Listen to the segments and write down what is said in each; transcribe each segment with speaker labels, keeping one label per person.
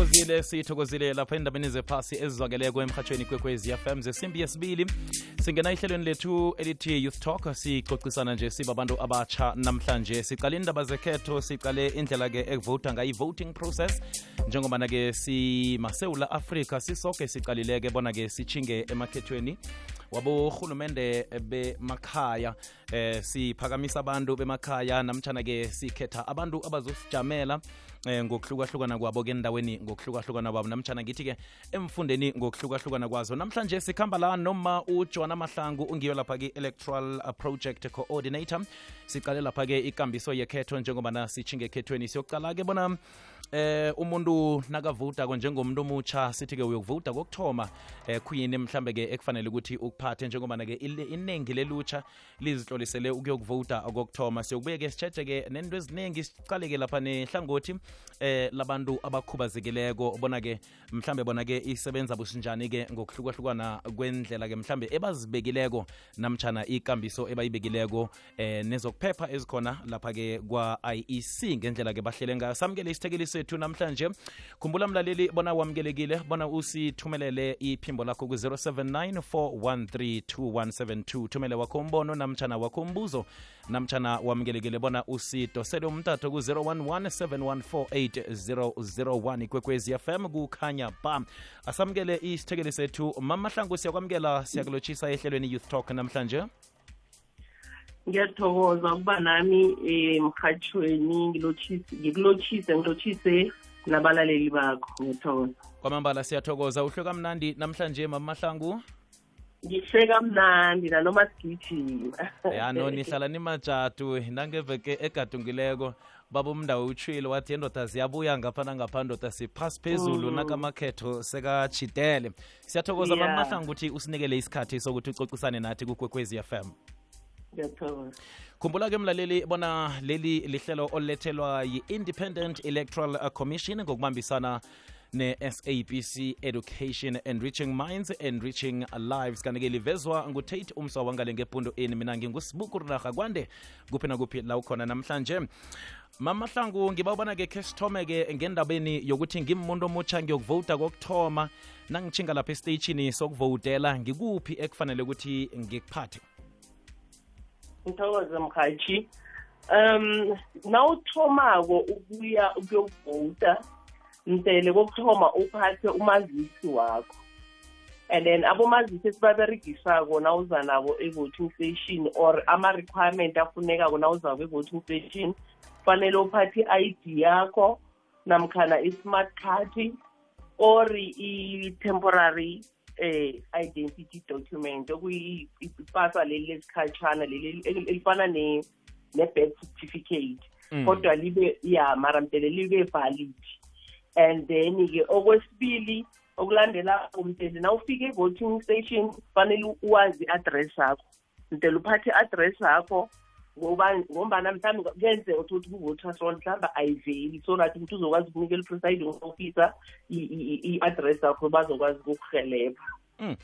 Speaker 1: sithokozile sithokozile lapha endabeni zephasi ezizwakeleko emhatshweni kwekwezi fm zesimbi yesibili singena ehlelweni lethu elithi youth talk sicocisana nje sibabantu abatsha namhlanje sicale indaba zekhetho sicale indlela-ke ekuvota ngayo i-voting process. Njengobana-ke simasewula afrika sisoke siqalileke bona-ke sichinge emakhethweni wabohulumende bemakhaya eh siphakamisa abantu bemakhaya namtshana ke sikhetha abantu abazosijamela eh ngokuhlukahlukana kwabo ke endaweni ngokuhlukahlukana kwabo. Namtshana ngithi ke emfundeni ngokuhlukahlukana kwazo. Namhlanje sikhamba la noma ujona Mahlangu ungiyo lapha ke electoral project coordinator. Sicale lapha ke ikambiso yekhetho njengoba na sichinge ekhethweni. Siyokuqala ke bona eh umuntu nakavota njengomuntu omutsha sithi ke uyokuvota kokuthoma eh kuyini mhlambe ke ekufanele ukuthi ukuphathe njengoba ke iningi lelutsha lizihlolisele ukuyokuvota kokuthoma. Siyokubuye ke sitshetshe ke nento eziningi siqale ke lapha nehlangothi eh labantu abakhubazekileko bona ke mhlambe bona ke isebenza businjani ke ngokuhlukahlukana kwendlela ke mhlambe ebazibekileko namtshana ikambiso ebayibekileko eh nezokuphepha ezikhona lapha ke kwa IEC ngendlela ke bahlele ngayo. Samukele isithekeli sethu namhlanje. Khumbula mlaleli bona wamukelekile bona usithumelele iphimbo lakho ku-079 413 thumele wakho umbono namtshana wakho umbuzo namtshana wamukelekile bona usidosele umtato ku-011 7148001 ikwekwezi fm kukhanya ba. Asamukele isithekeli sethu mamahlangu siyakwamukela siyakulotshisa ehlelweni youth talk namhlanje
Speaker 2: ngiyathokoza ukuba nami emhathweni ngikulotshise ngilotshise nabalaleli bakho. Ngiyathokoza.
Speaker 1: Kwamambala siyathokoza. Uhlo kamnandi namhlanje mamahlangu
Speaker 2: ngihle kamnandi nanoma sigijima.
Speaker 1: Ya no nihlala nimajatu nangeveke egadungileko. Baba umndawo utshwile wathi endoda ziyabuya ngapha nangapha ndoda siphasi phezulu mm. nakamakhetho sekachidele siyathokoza yeah. mamahlangu ukuthi usinikele isikhathi sokuthi ucocisane nathi kukwekwezi FM
Speaker 2: ngiyathokoza
Speaker 1: khumbula ke mlaleli bona leli lihlelo olulethelwa yi-independent electoral commission ngokubambisana ne-sabc education enriching minds enriching lives. Kanti-ke livezwa ngutate umswa wangale ngepundo ini mina ngingusibuku runarha kwande. Kuphi nakuphi la ukhona namhlanje? Mama hlangu ngiba ubona-ke khe sithome-ke ngendabeni yokuthi ngimmuntu omutsha ngiyokuvota kokuthoma. Nangitshinga lapha esiteyitshini sokuvotela ngikuphi ekufanele ukuthi ngikuphathe
Speaker 2: ngithokoze mkhathi um nawuthomako ukuya ukuyovota mtele kokuthoma uphathe umazisi wakho. And then abomazisi esibaberegisako nawuza nabo e-voting station or ama-requirement afunekako nawuzako e-voting station fanele uphathe i-id yakho namkhana i-smart card or i-temporary eh identity document okuyipasa leli lesikhatshana leli elifana ne ne-birth certificate. Kodwa libe ya mara mtele libe valid. And then ke okwesibili okulandela umtele na ufika e-voting station fanele uwazi i-address yakho. Mtele uphathe i-address yakho ngombana mhlawumbe kuyenzeka ukuthi ku-voter son mhlawumbe ayiveli. So nathi ukuthi uzokwazi ukunikela i-presiding officer i-address yakho bazokwazi ukukuhelebha
Speaker 1: Mm.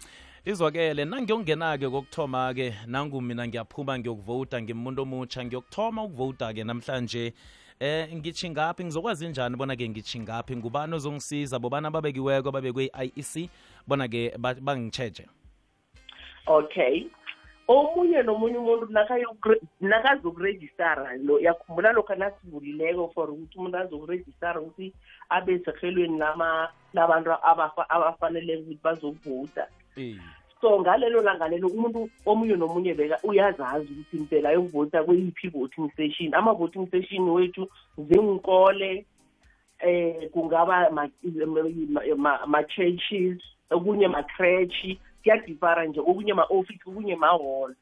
Speaker 1: izwakele nangiyokungena-ke kokuthoma-ke nangu mina ngiyaphuma ngiyokuvota ngimuntu omutsha ngiyokuthoma ukuvota-ke namhlanje. Eh ngitshi ngaphi? Ngizokwazi njani bona-ke ngitshi ngaphi? Ngubani ozongisiza? Bobana babekiweko babekwe-iec bona-ke bangitsheje
Speaker 2: okay omunye nomunye umuntu nakazokurejistara lo yakhumbula lokhu nasivulileko for ukuthi umuntu azokurejistara ukuthi abe sehelweni labantu abafanele ukuthi bazokuvota so ngalelo langa lelo umuntu omunye nomunye beka uyazazi ukuthi impela yokuvota kweyiphi i-voting station ama-voting station wethu zinkole eh kungaba ma-churches okunye ma-creche kuyadifara nje okunye ma-office okunye ma-hall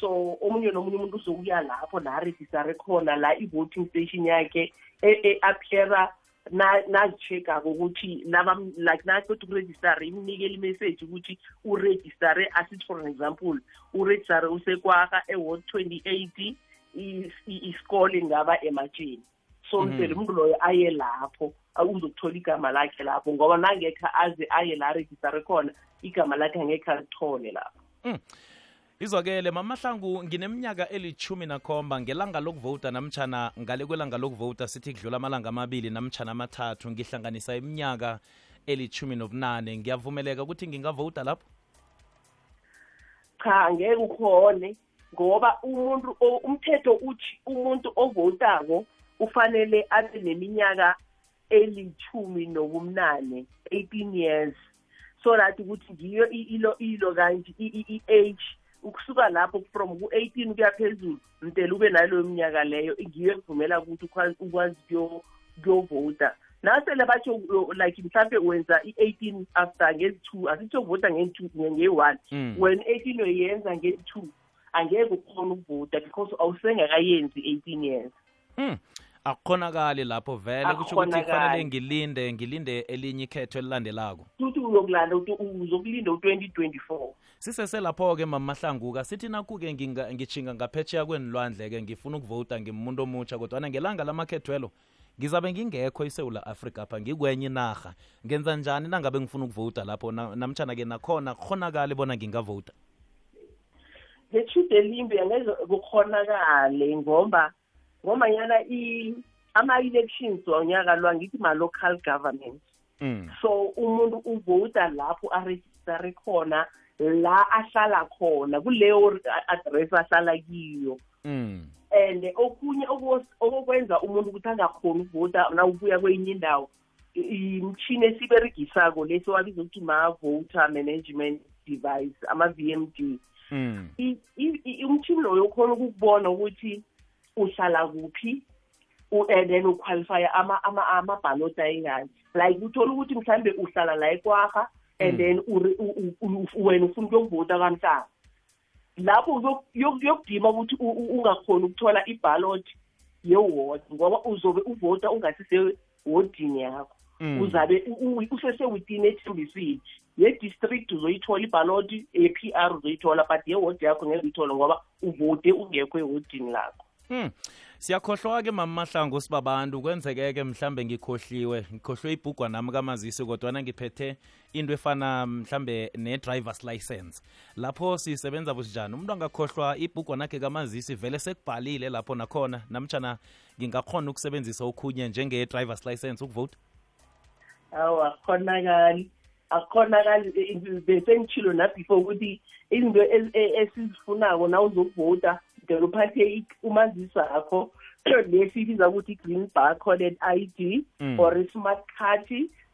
Speaker 2: so omunye nomunye umuntu uzokuya lapho la arejistare khona la i-voting station yakhe e-appeara nazi-check-ako ukuthi like naqeda ukurejistare imnikele imessage ukuthi urejistare asithi for example urejistare usekwaka e-ward twenty eight isikole ngaba ematsheni so mtele umuntu loyo aye lapho uzokuthola igama lakhe lapho ngoba nangekha aze aye la rejistare khona igama lakhe angekhe alithole lapho.
Speaker 1: Izwakele mamahlangu ngineminyaka elithumi nakhomba ngelanga lokuvota namtshana ngale kwelanga lokuvota sithi kudlula amalanga amabili namtshana amathathu ngihlanganisa iminyaka elithumi nobunane. Ngiyavumeleka ukuthi ngingavota lapho?
Speaker 2: Cha angeke ukhone ngoba umuntu umthetho uthi umuntu ovotako ufanele abe neminyaka elithumi nobumnane 18 years so that ukuthi ngiyo ilo ilo kanje i-age ukusuka lapho from ku-18 kuya phezulu mtele ube naleyo minyaka leyo ngiyo ekuvumela ukuthi ukwazi- ukwazi kuyo- kuyovota nasele batsho like mhlambe wenza i-18 after ngezi-two asitsho vota nge-two nge-one
Speaker 1: Mm.
Speaker 2: wena i-18 uyenza nge-two angeke ukhona ukuvota because awusengakayenzi i-18 years
Speaker 1: Hmm. Akukhonakali lapho vele kusho ukuthi
Speaker 2: Akukhonakali.
Speaker 1: kufanele ngilinde ngilinde elinye ikhetho elilandelako.
Speaker 2: Futhi uzokulanda utu- uzokulinda u-twenty twenty-four.
Speaker 1: Siseselapho-ke mamahlanguka sithi naku-ke nginga- ngijhinga ngaphetsheya kwenilwandle-ke ngifuna ukuvota ngimuntu omutsha kodwana ngelanga lamakhethwelo ngizabe ngingekho isewula afrika apha ngikwenye inarha. Ngenza njani nangabe ngifuna ukuvota lapho? Na- namtshana-ke nakhona kukhonakale bona ngingavota
Speaker 2: ngethude elimbi angeke kukhonakale ngoba ngomanyana i- ama-elections wanyaka lwa ngithi ma-local government
Speaker 1: mm.
Speaker 2: so umuntu uvota lapho arejistare khona la ahlala khona kuleyo address ahlala kiyo
Speaker 1: Mm.
Speaker 2: and okunye okos- okokwenza umuntu ukuthi angakhoni ukuvota na ubuya kwenye indawo i- imishini esiberegisako lesi wabiza ukuthi ma-voter management device ama-v m d
Speaker 1: Mm.
Speaker 2: i- i- i- umtshini loyo ukhona ukukubona ukuthi uhlala kuphi u- and then uqualifya amabhaloti ayingani like uthola ukuthi mhlawumbe uhlala la ekwaha and
Speaker 1: Mm.
Speaker 2: then uri- u- u- u- wena ufuna ukuyokuvota kamhlanga. Lapho uzo- yok- yokudima ukuthi u- u- ungakhoni ukuthola ibhalot yewodi ngoba uzobe uvota ungasisewodini yakho.
Speaker 1: Mm.
Speaker 2: uzabe u- u- usesewitini ethembisile ye-district uzoyithola ibhaloti ye-p r uzoyithola but yewodi yakho ngeke uyithole ngoba uvote ungekho ewodini lakho.
Speaker 1: Hmm. Siyakhohlwa ke mamahlango sibabantu. Sibabantu kwenzekeke mhlambe ngikhohliwe ngikhohlwe ibhugwa nami kamazisi kodwa ngiphethe into efana mhlambe ne driver's license. Lapho sisebenza bunjani umuntu angakhohlwa ibhugwa nakhe kamazisi vele sekubhalile lapho nakhona. Namtshana ngingakhona ukusebenzisa okhunye njenge driver's license ukuvota
Speaker 2: awu akukhonakali akukhonakali bese ngichilo na-before ukuthi izinto e- esizifunako na uzokuvota ngela uphathe i- umazisi wakho. Lesibiza ukuthi i-green barcoded i d
Speaker 1: Mm.
Speaker 2: or i-smart card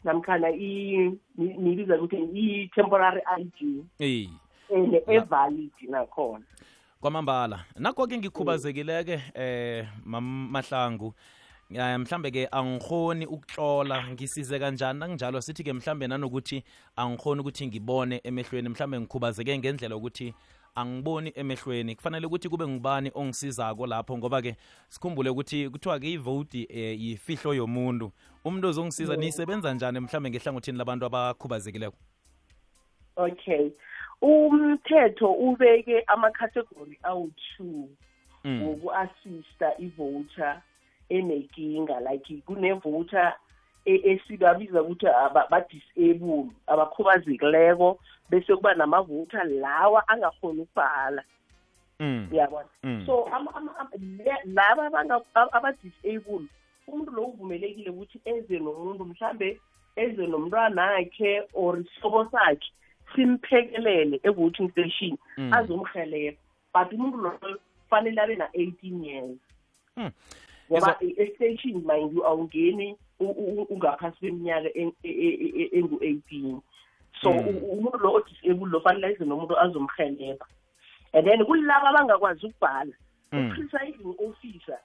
Speaker 2: namkhana i- ni- niyibiza ukuthi i-temporary i d.
Speaker 1: Eh
Speaker 2: and evalid nakhona.
Speaker 1: Kwamambala nakho-ke ngikhubazekileke eh mam mahlangu Eh, mhlambe ke angikhoni ukutlola ngisize kanjani? Nakunjalo sithi ke mhlambe nanokuthi angikhoni ukuthi ngibone emehlweni mhlambe ngikhubazeke ngendlela yokuthi angiboni emehlweni. Kufanele ukuthi kube ngubani ongisizako lapho ngoba ke sikhumbule ukuthi kuthiwa ke ivoti eh, yifihlo yomuntu. Umuntu ozongisiza nisebenza njani mhlambe ngehlangothini labantu abakhubazekileko?
Speaker 2: Okay. Umthetho ubeke ama-category awu-two
Speaker 1: Mm.
Speaker 2: woku-assista i-voter enenkinga. Like kune-voter esibabiza ukuthi ba-disable abakhubazekileko bese kuba nama-voter lawa angakhoni ukubhala
Speaker 1: Mm.
Speaker 2: uyabona
Speaker 1: Mm.
Speaker 2: so laba aba-disable umuntu lo uvumelekile ukuthi eze nomuntu mhlambe eze nomntwanakhe or isihlobo sakhe simphekelele e-voting station
Speaker 1: Mm.
Speaker 2: azomhelebha but umuntu loyo kufanele abe na-eighteen years
Speaker 1: Mm.
Speaker 2: Ngoba e-station mind you awungeni u- u- ungaphasi kweminyaka en- e- e- e- engu-eighteen so
Speaker 1: Mm.
Speaker 2: u- umuntu lo o-disable lo fanele eze nomuntu azomhelebha and then kulaba abangakwazi ukubhala
Speaker 1: Mm.
Speaker 2: u-presiding officer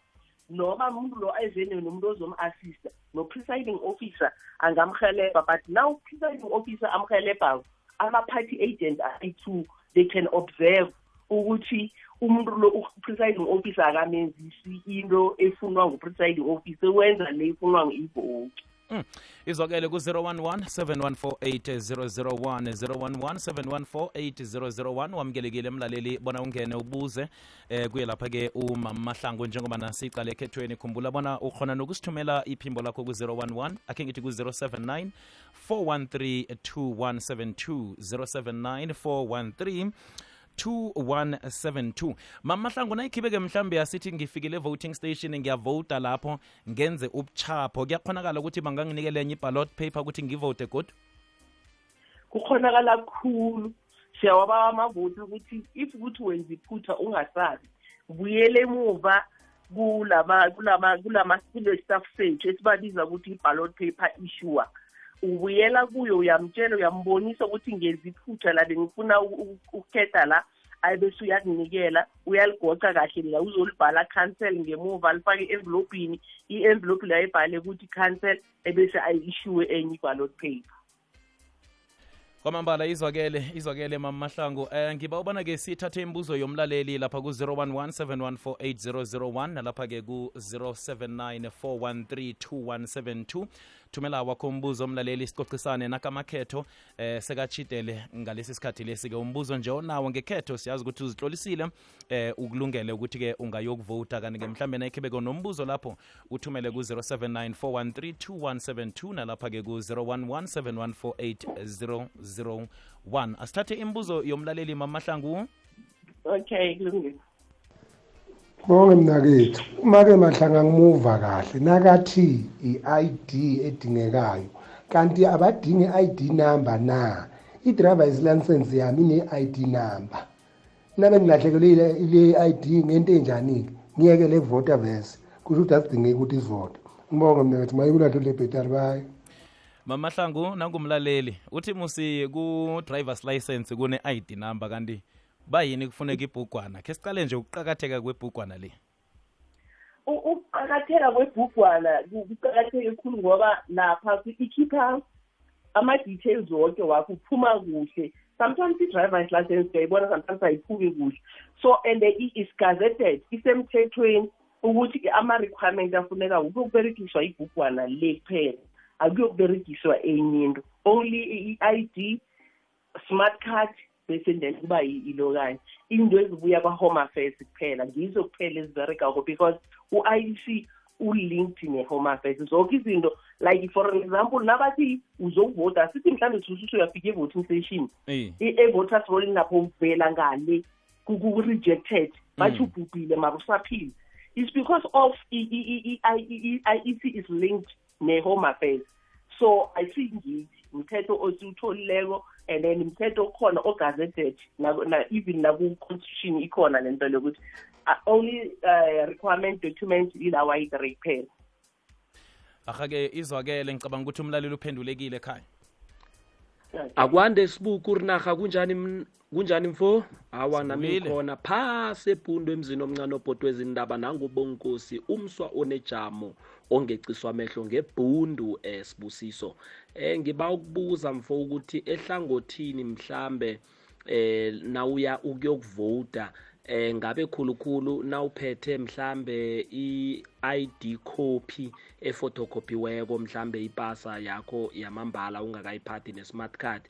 Speaker 2: noma umuntu lo ezene nomuntu ozom-assista no-presiding officer angamhelebha but now u-presiding officer amhelebhako ama-party agent ayi-two they can observe ukuthi umuntu lo u-presiding officer akamenzisi into efunwa ngu-presiding officer wenza le ifunwa ngu-ivoti
Speaker 1: Mm. izwakele ku-011 7148001 011 7148001 wamukelekile mlaleli bona ungene ubuze eh kuye lapha-ke umamahlangu njengoba nasiqale ekhethweni. Khumbula bona ukhona nokusithumela iphimbo lakho ku-011 akhe ngithi ku-079 413 2172 079 413 2172 mamahlangu nayikhibeke mhlambe yasithi ngifikile voting station ngiyavota lapho ngenze ubuchapho kuyakhonakala ukuthi banganginikela enye i-ballot paper ukuthi ngivote godwa
Speaker 2: kukhonakala kukhulu siyawaba amavoti ukuthi if ukuthi wenza iphutha ungasazi buyele emuva kulama kulama kulama kule staff sethu esibabiza ukuthi i-ballot paper issue ubuyela kuyo uyamtshela uyambonisa ukuthi ngenza iphutha la bengifuna ukukhetha la ayi bese uyakunikela uyaligoca kahle la uzolibhala cancel ngemuva alifake i-envelopini i-envelope leyo ebhale ukuthi cancel ebese ayi-issuwe enye i-ballot paper.
Speaker 1: Kwamambala izwakele izwakele mamahlangu eh ngiba ubona-ke sithathe imibuzo yomlaleli lapha ku-011 7148001 nalapha-ke ku-079 4132172 thumela wakho umbuzo omlaleli sicocisane nakamakhetho eh sekachidele ngalesi sikhathi lesi-ke umbuzo nje onawo ngekhetho siyazi ukuthi uzihlolisile eh ukulungele ukuthi-ke ungayokuvota kanti-ke mhlambe nayikhebeko nombuzo lapho uthumele ku-079 413 nalapha-ke ku-011 7148001 asithathe imibuzo yomlaleli mamahlangu
Speaker 2: okay
Speaker 3: Bonke mnakethu, uma-ke mahlanga ngimuva kahle nakathi i-ID edingekayo kanti abadingi i-ID number na? I-drivers license yami ine-ID number. Nabe ngilahlekelwe ile ID ngento enjani-ke? Ngiyeke le voter verse. Kusho ukuthi asidingeki ukuthi isivote ngibonge mnakethu mayikulahle le bhetari bayi
Speaker 1: mamahlangu nangumlaleli uthi musi ku-drivers license kune-id number kanti bayini kufuneka ibhugwana? Khe sicale nje ukuqakatheka kwebhugwana le.
Speaker 2: Ukuqakatheka kwebhugwana kuqakatheke khulu ngoba lapha ikhipha ama-details wonke wakho uphuma kuhle. Sometimes i-drivers license uyayibona sometimes ayiphumi kuhle. So and is gazetted isemthethweni ukuthi ama-requirement afuneka ukuyokuberekiswa ibhugwana le kuphela. Akuyokuberekiswa enye into. Only i-i d smart card bese then kuba ilokanye into ezibuya kwa-home affairs kuphela ngizo kuphela eziberekako because u-i c ulinked ne-home affairs. Zonke izinto like for example nabathi uzokuvota sithi mhlawumbe sususu uyafika e-voting station e-voters rolling lapho uvela ngale ku-rejected bathi ubhubhile mara usaphile it's because of i-e-c is linked ne-home affairs. So ayisingithi umthetho osiwutholileko and then umthetho okhona ogazetted even naku-constitution ikhona le nto lokuthi only uh, requirement document ilawa yi-three kuphela
Speaker 1: ahake izwakele ngicabanga ukuthi umlaleli uphendulekile ekhaya.
Speaker 4: Akwande sibuku rinarha kunjani kunjani mfo? Awa nami khona phasi ebhundu emzini omncane obhodwe ezindaba nangubonkosi umswa onejamo ongeciswa amehlo ngebhundu eh sibusiso. Eh ngiba ukubuza mfo ukuthi ehlangothini mhlambe eh nawuya ukuyokuvota eh ngabe khulukhulu nawuphethe mhlambe i-ID copy ephotocopyiweko mhlambe ipasa yakho yamambala ungakayiphathi ne-smart card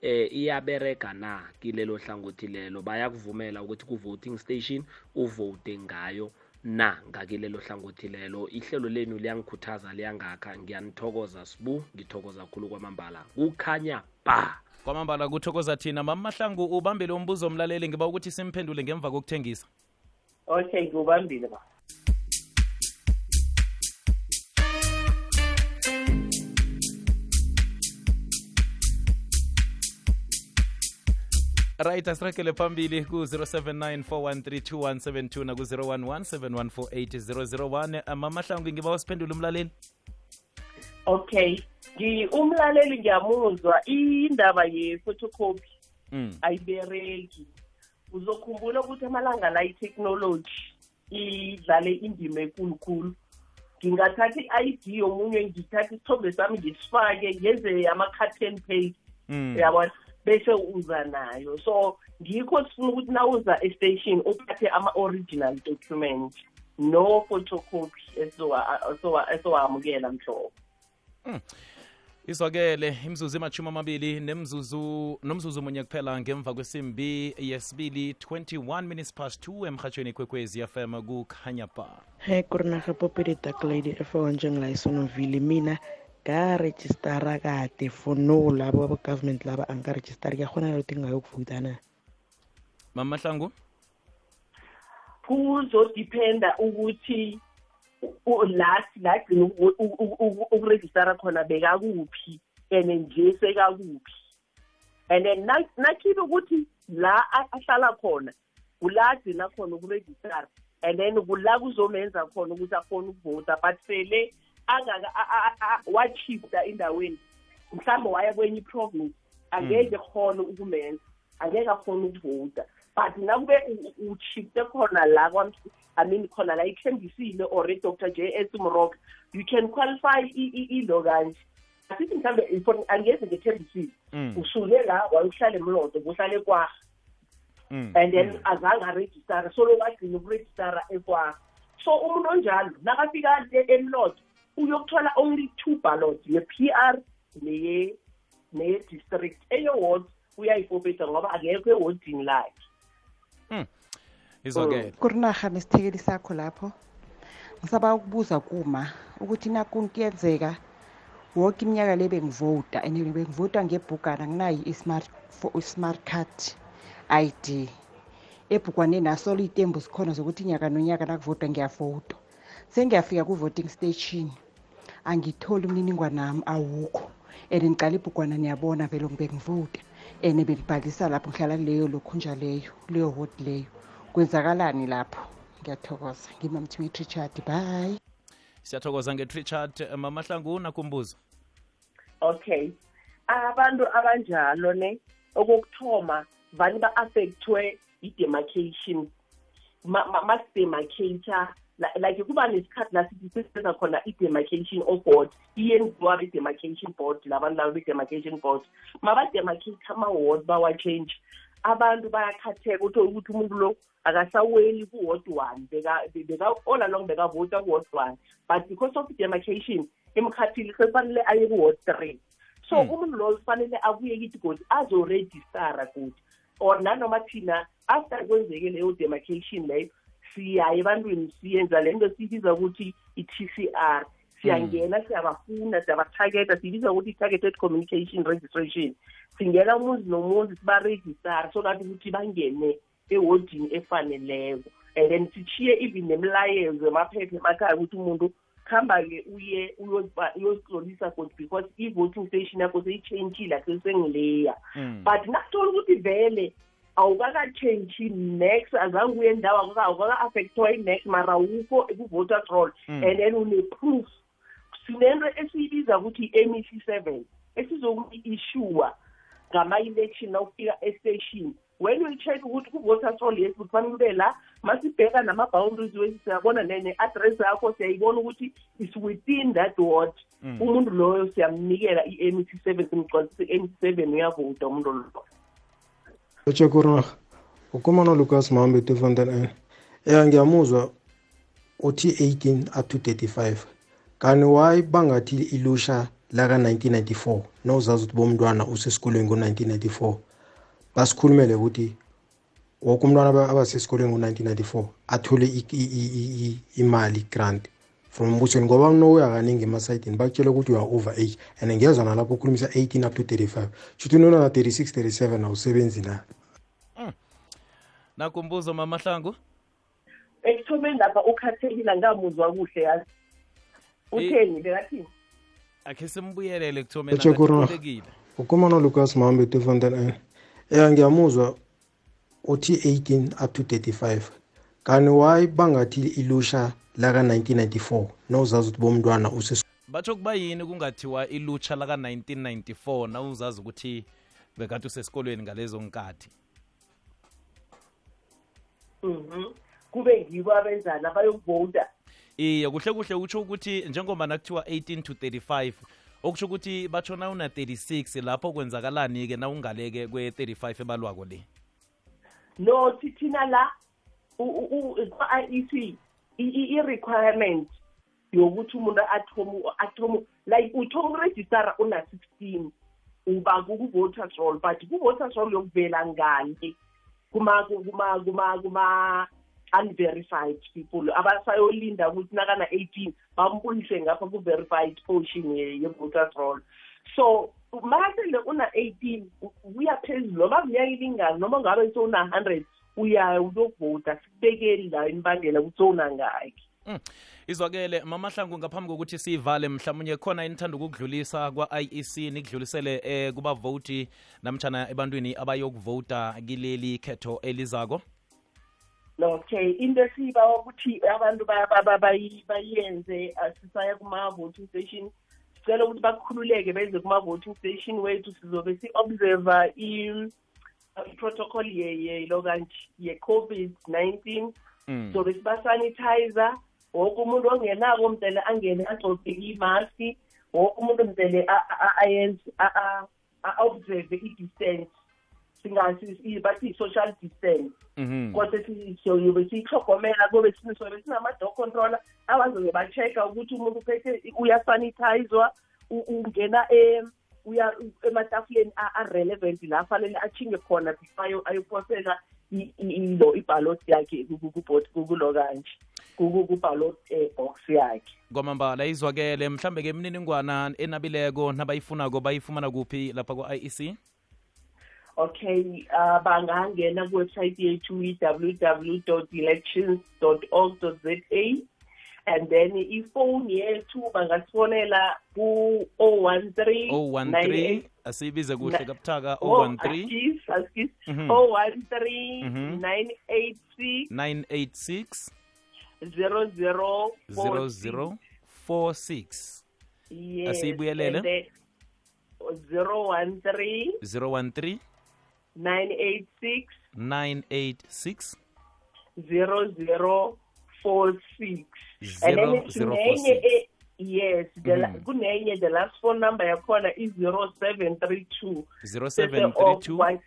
Speaker 4: eh iyabereka na kilelo hlangothi lelo? Bayakuvumela ukuthi ku-voting station uvote ngayo na ngakilelo hlangothi lelo. Ihlelo lenu liyangikhuthaza liyangakha. Ngiyanithokoza sibu. Ngithokoza khulu kwamambala. Kukhanya ba!
Speaker 1: Kwamambala kuthokoza thina mamahlangu ubambele umbuzo omlaleli ngiba ukuthi simphendule ngemva kokuthengisa.
Speaker 2: Okay ngiwubambile ba
Speaker 1: right asiragele phambili ku-079 413 naku-011 7148001 mamahlangu ngiba wasiphendula umlaleli?
Speaker 2: Okay. Ngi- umlaleli ngiyamuzwa indaba ye-photocopy.
Speaker 1: Mm.
Speaker 2: ayibereki. Uzokhumbula ukuthi amalanga la i-technology idlale indima ekulukhulu ngingathatha i-id yomunye ngithatha isithombe sami ngisifake ngenze ama-carton page.
Speaker 1: Mm.
Speaker 2: uyabona bese uza nayo. So ngikho sifuna ukuthi nawuza estation uphathe ama-original document no photocopy esowa- esowa- mhlobo
Speaker 1: izwakele imzuzu emashumi amabili nemzuzu nomzuzu munye kuphela ngemva kwesimbi yesibili 21 minutes past 2 emhatshweni kwekwezi fm kukhanya ba
Speaker 5: he kurinaga popedi dark lady efaka njengila isonovile mina ngarejistara kade for no labo abo-government laba angarejistari kuyakhona ukuthi ngayokuvota na?
Speaker 1: Mama mahlangu
Speaker 2: kuzodiphenda ukuthi u- la la gcina uku- uku- uku- ukurejistara khona bekakuphi and nje sekakuphi. And then na- nakhibe ukuthi la a- ahlala khona kula agcina khona ukurejistara. And then kula kuzomenza khona ukuthi akhona ukuvota but sele angaka a- a- a- wachifta endaweni. Mhlawumbe waya kwenye iprovince angeke khona ukumenza angeke akhona ukuvota. But nakube u- uchifte khona la kwam- I mean khona la ithembisile or Dr. J S Moroka you can qualify i- i- ilo kanje asithi mhlambe for angeze ngethembisile
Speaker 1: Mm.
Speaker 2: usuke la wayohlala emlodo uhlale kwa
Speaker 1: Mm.
Speaker 2: and then azange arejistara solo wagcina ukurejistara ekwaho so umuntu onjalo nakafika e- emlodo uyokuthola only two ballots ye-p r neye neye-district eyeward uyayifobeta ngoba akekho ewodini lakhe
Speaker 1: izwakele
Speaker 6: kurinaha nesithekeli sakho lapho ngisaba ukubuza kuma ukuthi naku kuyenzeka wonke iminyaka le bengivota and bengivota ngebhugana nginayo i-smart fo- i-smart card id ebhukwaneni asolo iy'tembu zikhona zokuthi nyaka nonyaka nakuvotwa ngiyavota sengiyafika ku-voting station angitholi umniningwane wami awukho. And ngicala ibhukwana niyabona vele bengivota and bengibhalisa lapho ngihlala kuleyo lokhunja leyo kuleyo wodi leyo. Kwenzakalani lapho? Ngiyathokoza. Ngimamthimit richard bye.
Speaker 1: Siyathokoza ngetrichard mama mahlangu nakumbuzo
Speaker 2: okay. Abantu abanjalo ne okokuthoma vani ba-affectwe i-demarcation masidemarcator like kuba nesikhathi la sithi sisenza khona i-demarcation of board iyenziwa be-demarcation board labantu laba be-demarcation board. Mabademarcate ama-ward bawa-change. Abantu bayakhatheka uthole ukuthi umuntu lo akasaweli ku-ward one Beka- beka- all along bekavota ku-ward one. But because of i-demarcation emkhathini sekufanele aye ku-ward three. So umuntu loyo kufanele abuye kithi godi azorejistara godi or nanoma thina after kwenzeke leyo demarcation leyo siyaye ebantwini siyenza le nto siyibiza ukuthi i-t c r. Siyangena siyabafuna siyabathaketa siyibiza ukuthi i-targeted communication registration. Singena umuzi nomuzi sibarejistara so kathi ukuthi bangene ewodini efaneleko. And then sishiye even nemilayezo emaphepha emakhaya ukuthi umuntu khamba-ke uye uyozitlolisa godi because i-voting station yakho seyitshentshile akusesengileya
Speaker 1: Mm.
Speaker 2: but nakuthola ukuthi vele awukakatshentshi next azange uye ndawo awukaka-affectwa i-next mara awukho ku-voter roll
Speaker 1: Mm.
Speaker 2: and then une-proof sinento esiyibiza ukuthi i-mec seven esizokuyi-issue ngama-election nawufika estation when we check ukuthi ku-voter roll yethu kufanele ube la masibheka nama-boundaries wethu siyabona ne-address yakho siyayibona ukuthi is within that ward.
Speaker 1: Mm.
Speaker 2: umuntu loyo siyamnikela i-mec seven simgcwalisise i-mec seven uyavota umuntu loyo.
Speaker 7: Echekurah. Ukhuluma Lucas Mahambe Tifontein. Eh ngiyamuzwa uthi 18 up to 35. Kanti why bangathi ilusha la ka 1994 nawuzazi ukuthi bomntwana usesikolweni ngo1994. Basikhulumele ukuthi wonke umntwana aba- abasesikolweni ngo1994 athole i- i- i- i- imali grant from mbusweni ngoba mnoya kaningi emasayidini bakutshela ukuthi you are over age and ngiyezwa nalapho ukhulumisa 18 up to 35 shuthi unona na 36 37 awusebenzi na
Speaker 1: nakumbuzo mama mahlangu.
Speaker 2: Ekuthomeni lapha ukhathekile angamuzwa kuhle yazi. Utheni bekathini
Speaker 1: akhe simbuyelele akathulekile
Speaker 7: ukhuluma nolucas mahambe tifontein eh ngiyamuzwa uthi 18 up to 35 kanti why bangathi ilusha la ka 1994 nawuzazi ukuthi bomntwana uses
Speaker 1: batsho kuba yini kungathiwa ilutsha laka-1994 nawuzazi ukuthi bekade usesikolweni ngalezo nkathi.
Speaker 2: Kube ngibo abenzani abayokuvota.
Speaker 1: Iye kuhle kuhle utsho ukuthi njengoba nakuthiwa 18 to 35 okusho ukuthi batsho na una 36 lapho kwenzakalani-ke na ungaleke kwe-35 ebalwako le?
Speaker 2: No thi- thina la kwa-iec i-requirement yokuthi umuntu athome athome like uthoma ukurejistara una-sixteen uba ku-voters roll but ku-voters roll yokuvela ngale kuma kuma kuma kuma unverified people. Abasayolinda ukuthi nakana-eighteen bambuyise ngapha ku-verified portion ye- ye-voters roll. So makasele una-eighteen uya phezulu noma minyaka ilingani noma ngabe sewuna-hundred uyayo uyokuvota sikubekeli la imbangela ukuthi owunangakhi
Speaker 1: Mm. izwakele mamahlangu ngaphambi kokuthi siyivale mhlawumnye khona enithanda ukukudlulisa kwa-iec nikudlulisele eh, kubavoti namtshana ebantwini abayokuvota kileli khetho elizako
Speaker 2: okay into esiba ukuthi abantu ba- ba- ba- bayenze sisaya kuma-voting station sicela ukuthi bakhululeke beze kuma-voting station wethu sizobe si-observa i- i-protocol ye- ye- lo kanti ye-covid-19
Speaker 1: Mm.
Speaker 2: sobe sibasanitizer woke umuntu ongenako mdele angene agcoke imaski woke umuntu mdele a- a- ayenze a- a- a-observe i-distance singasi bathi i-social distance
Speaker 1: Mhm.
Speaker 2: kodwa siyobe siyihlogomela kube sobe sinama-door controller abazobe ba-check-a ukuthi umuntu uphethe uyasanitizwa u- ungena em- uya ematafuleni a- a-relevant la afanele achinge khona before ayo- ayophosela ilo ibhalot yakhe ku- ku- ku- ku- kulo kanje. Ku- ku- kubhalot eh, box yakhe.
Speaker 1: Kwamambala izwakele mhlambe ke imininingwana enabileko nabayifunako bayifumana kuphi lapha kwa-iec
Speaker 2: okay uh, bangangena kuwebsayithi yethu i-www elections org za and then ifoni yethu bangasifonela ku-013
Speaker 1: 013 asiyibize kuhle
Speaker 2: kabutaka
Speaker 1: 013
Speaker 2: 986 0046 yes,
Speaker 1: asiyibuyelele
Speaker 2: 013
Speaker 1: 013
Speaker 2: 986
Speaker 1: 986
Speaker 2: 0046 and then it's yes the la-
Speaker 1: Mhm.
Speaker 2: kunenye the last phone number yakhona i-0732
Speaker 1: 0732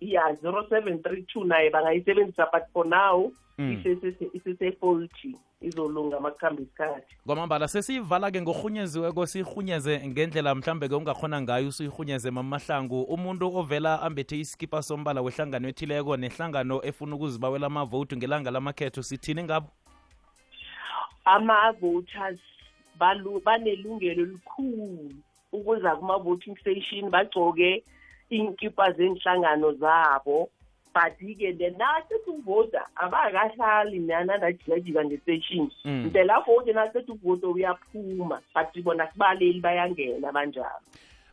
Speaker 2: ya 0732 naye bangayisebenzisa but for now
Speaker 1: Mm.
Speaker 2: isese- isese-faulty izolunga amakuhamba isikhathi.
Speaker 1: Kwamambala sesiyivala-ke ngorhunyeziweko siyirhunyeze ngendlela mhlambe-ke ungakhona ngayo usuyirhunyeze mamahlangu. Umuntu ovela ambethe isikipa sombala wehlangano ethileko nehlangano efuna ukuzibawela amavoti ngelanga lamakhetho sithini ngabo?
Speaker 2: Ama-voters banelungelo elikhulu ukuza kuma-voting station bagcoke inkipa zenhlangano zabo. But-ke then nasethi ukuvota abakahlali nanandajikajika ngestation.
Speaker 1: Mm.
Speaker 2: mdela vote nasethi ukuvota uyaphuma but bona sibaleli bayangena banjalo.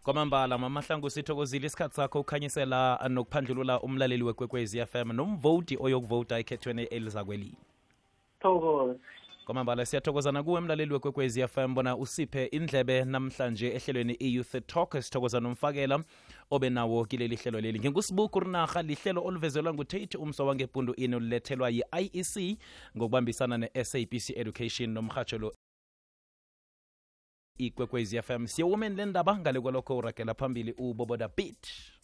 Speaker 1: Kwamambala mamahlangu sithokozile isikhathi sakho ukhanyisela nokuphandlulula umlaleli wekwekwezi FM nomvoti oyokuvota ekhethweni elizakwelini.
Speaker 2: Thokoza
Speaker 1: kwamambala siyathokozana kuwe mlaleli wekwekwezi FM bona usiphe indlebe namhlanje ehlelweni i-youth talk sithokoza nomfakela obe nawo kileli hlelo leli. Ngingusibuku rinarha lihlelo oluvezelwa ngutate umso wangepundu ini olulethelwa yi-iec ngokubambisana ne-sabc education nomhatsho lo ikwekwezi fm le lendaba ngale kwalokho uragela phambili uboboda beat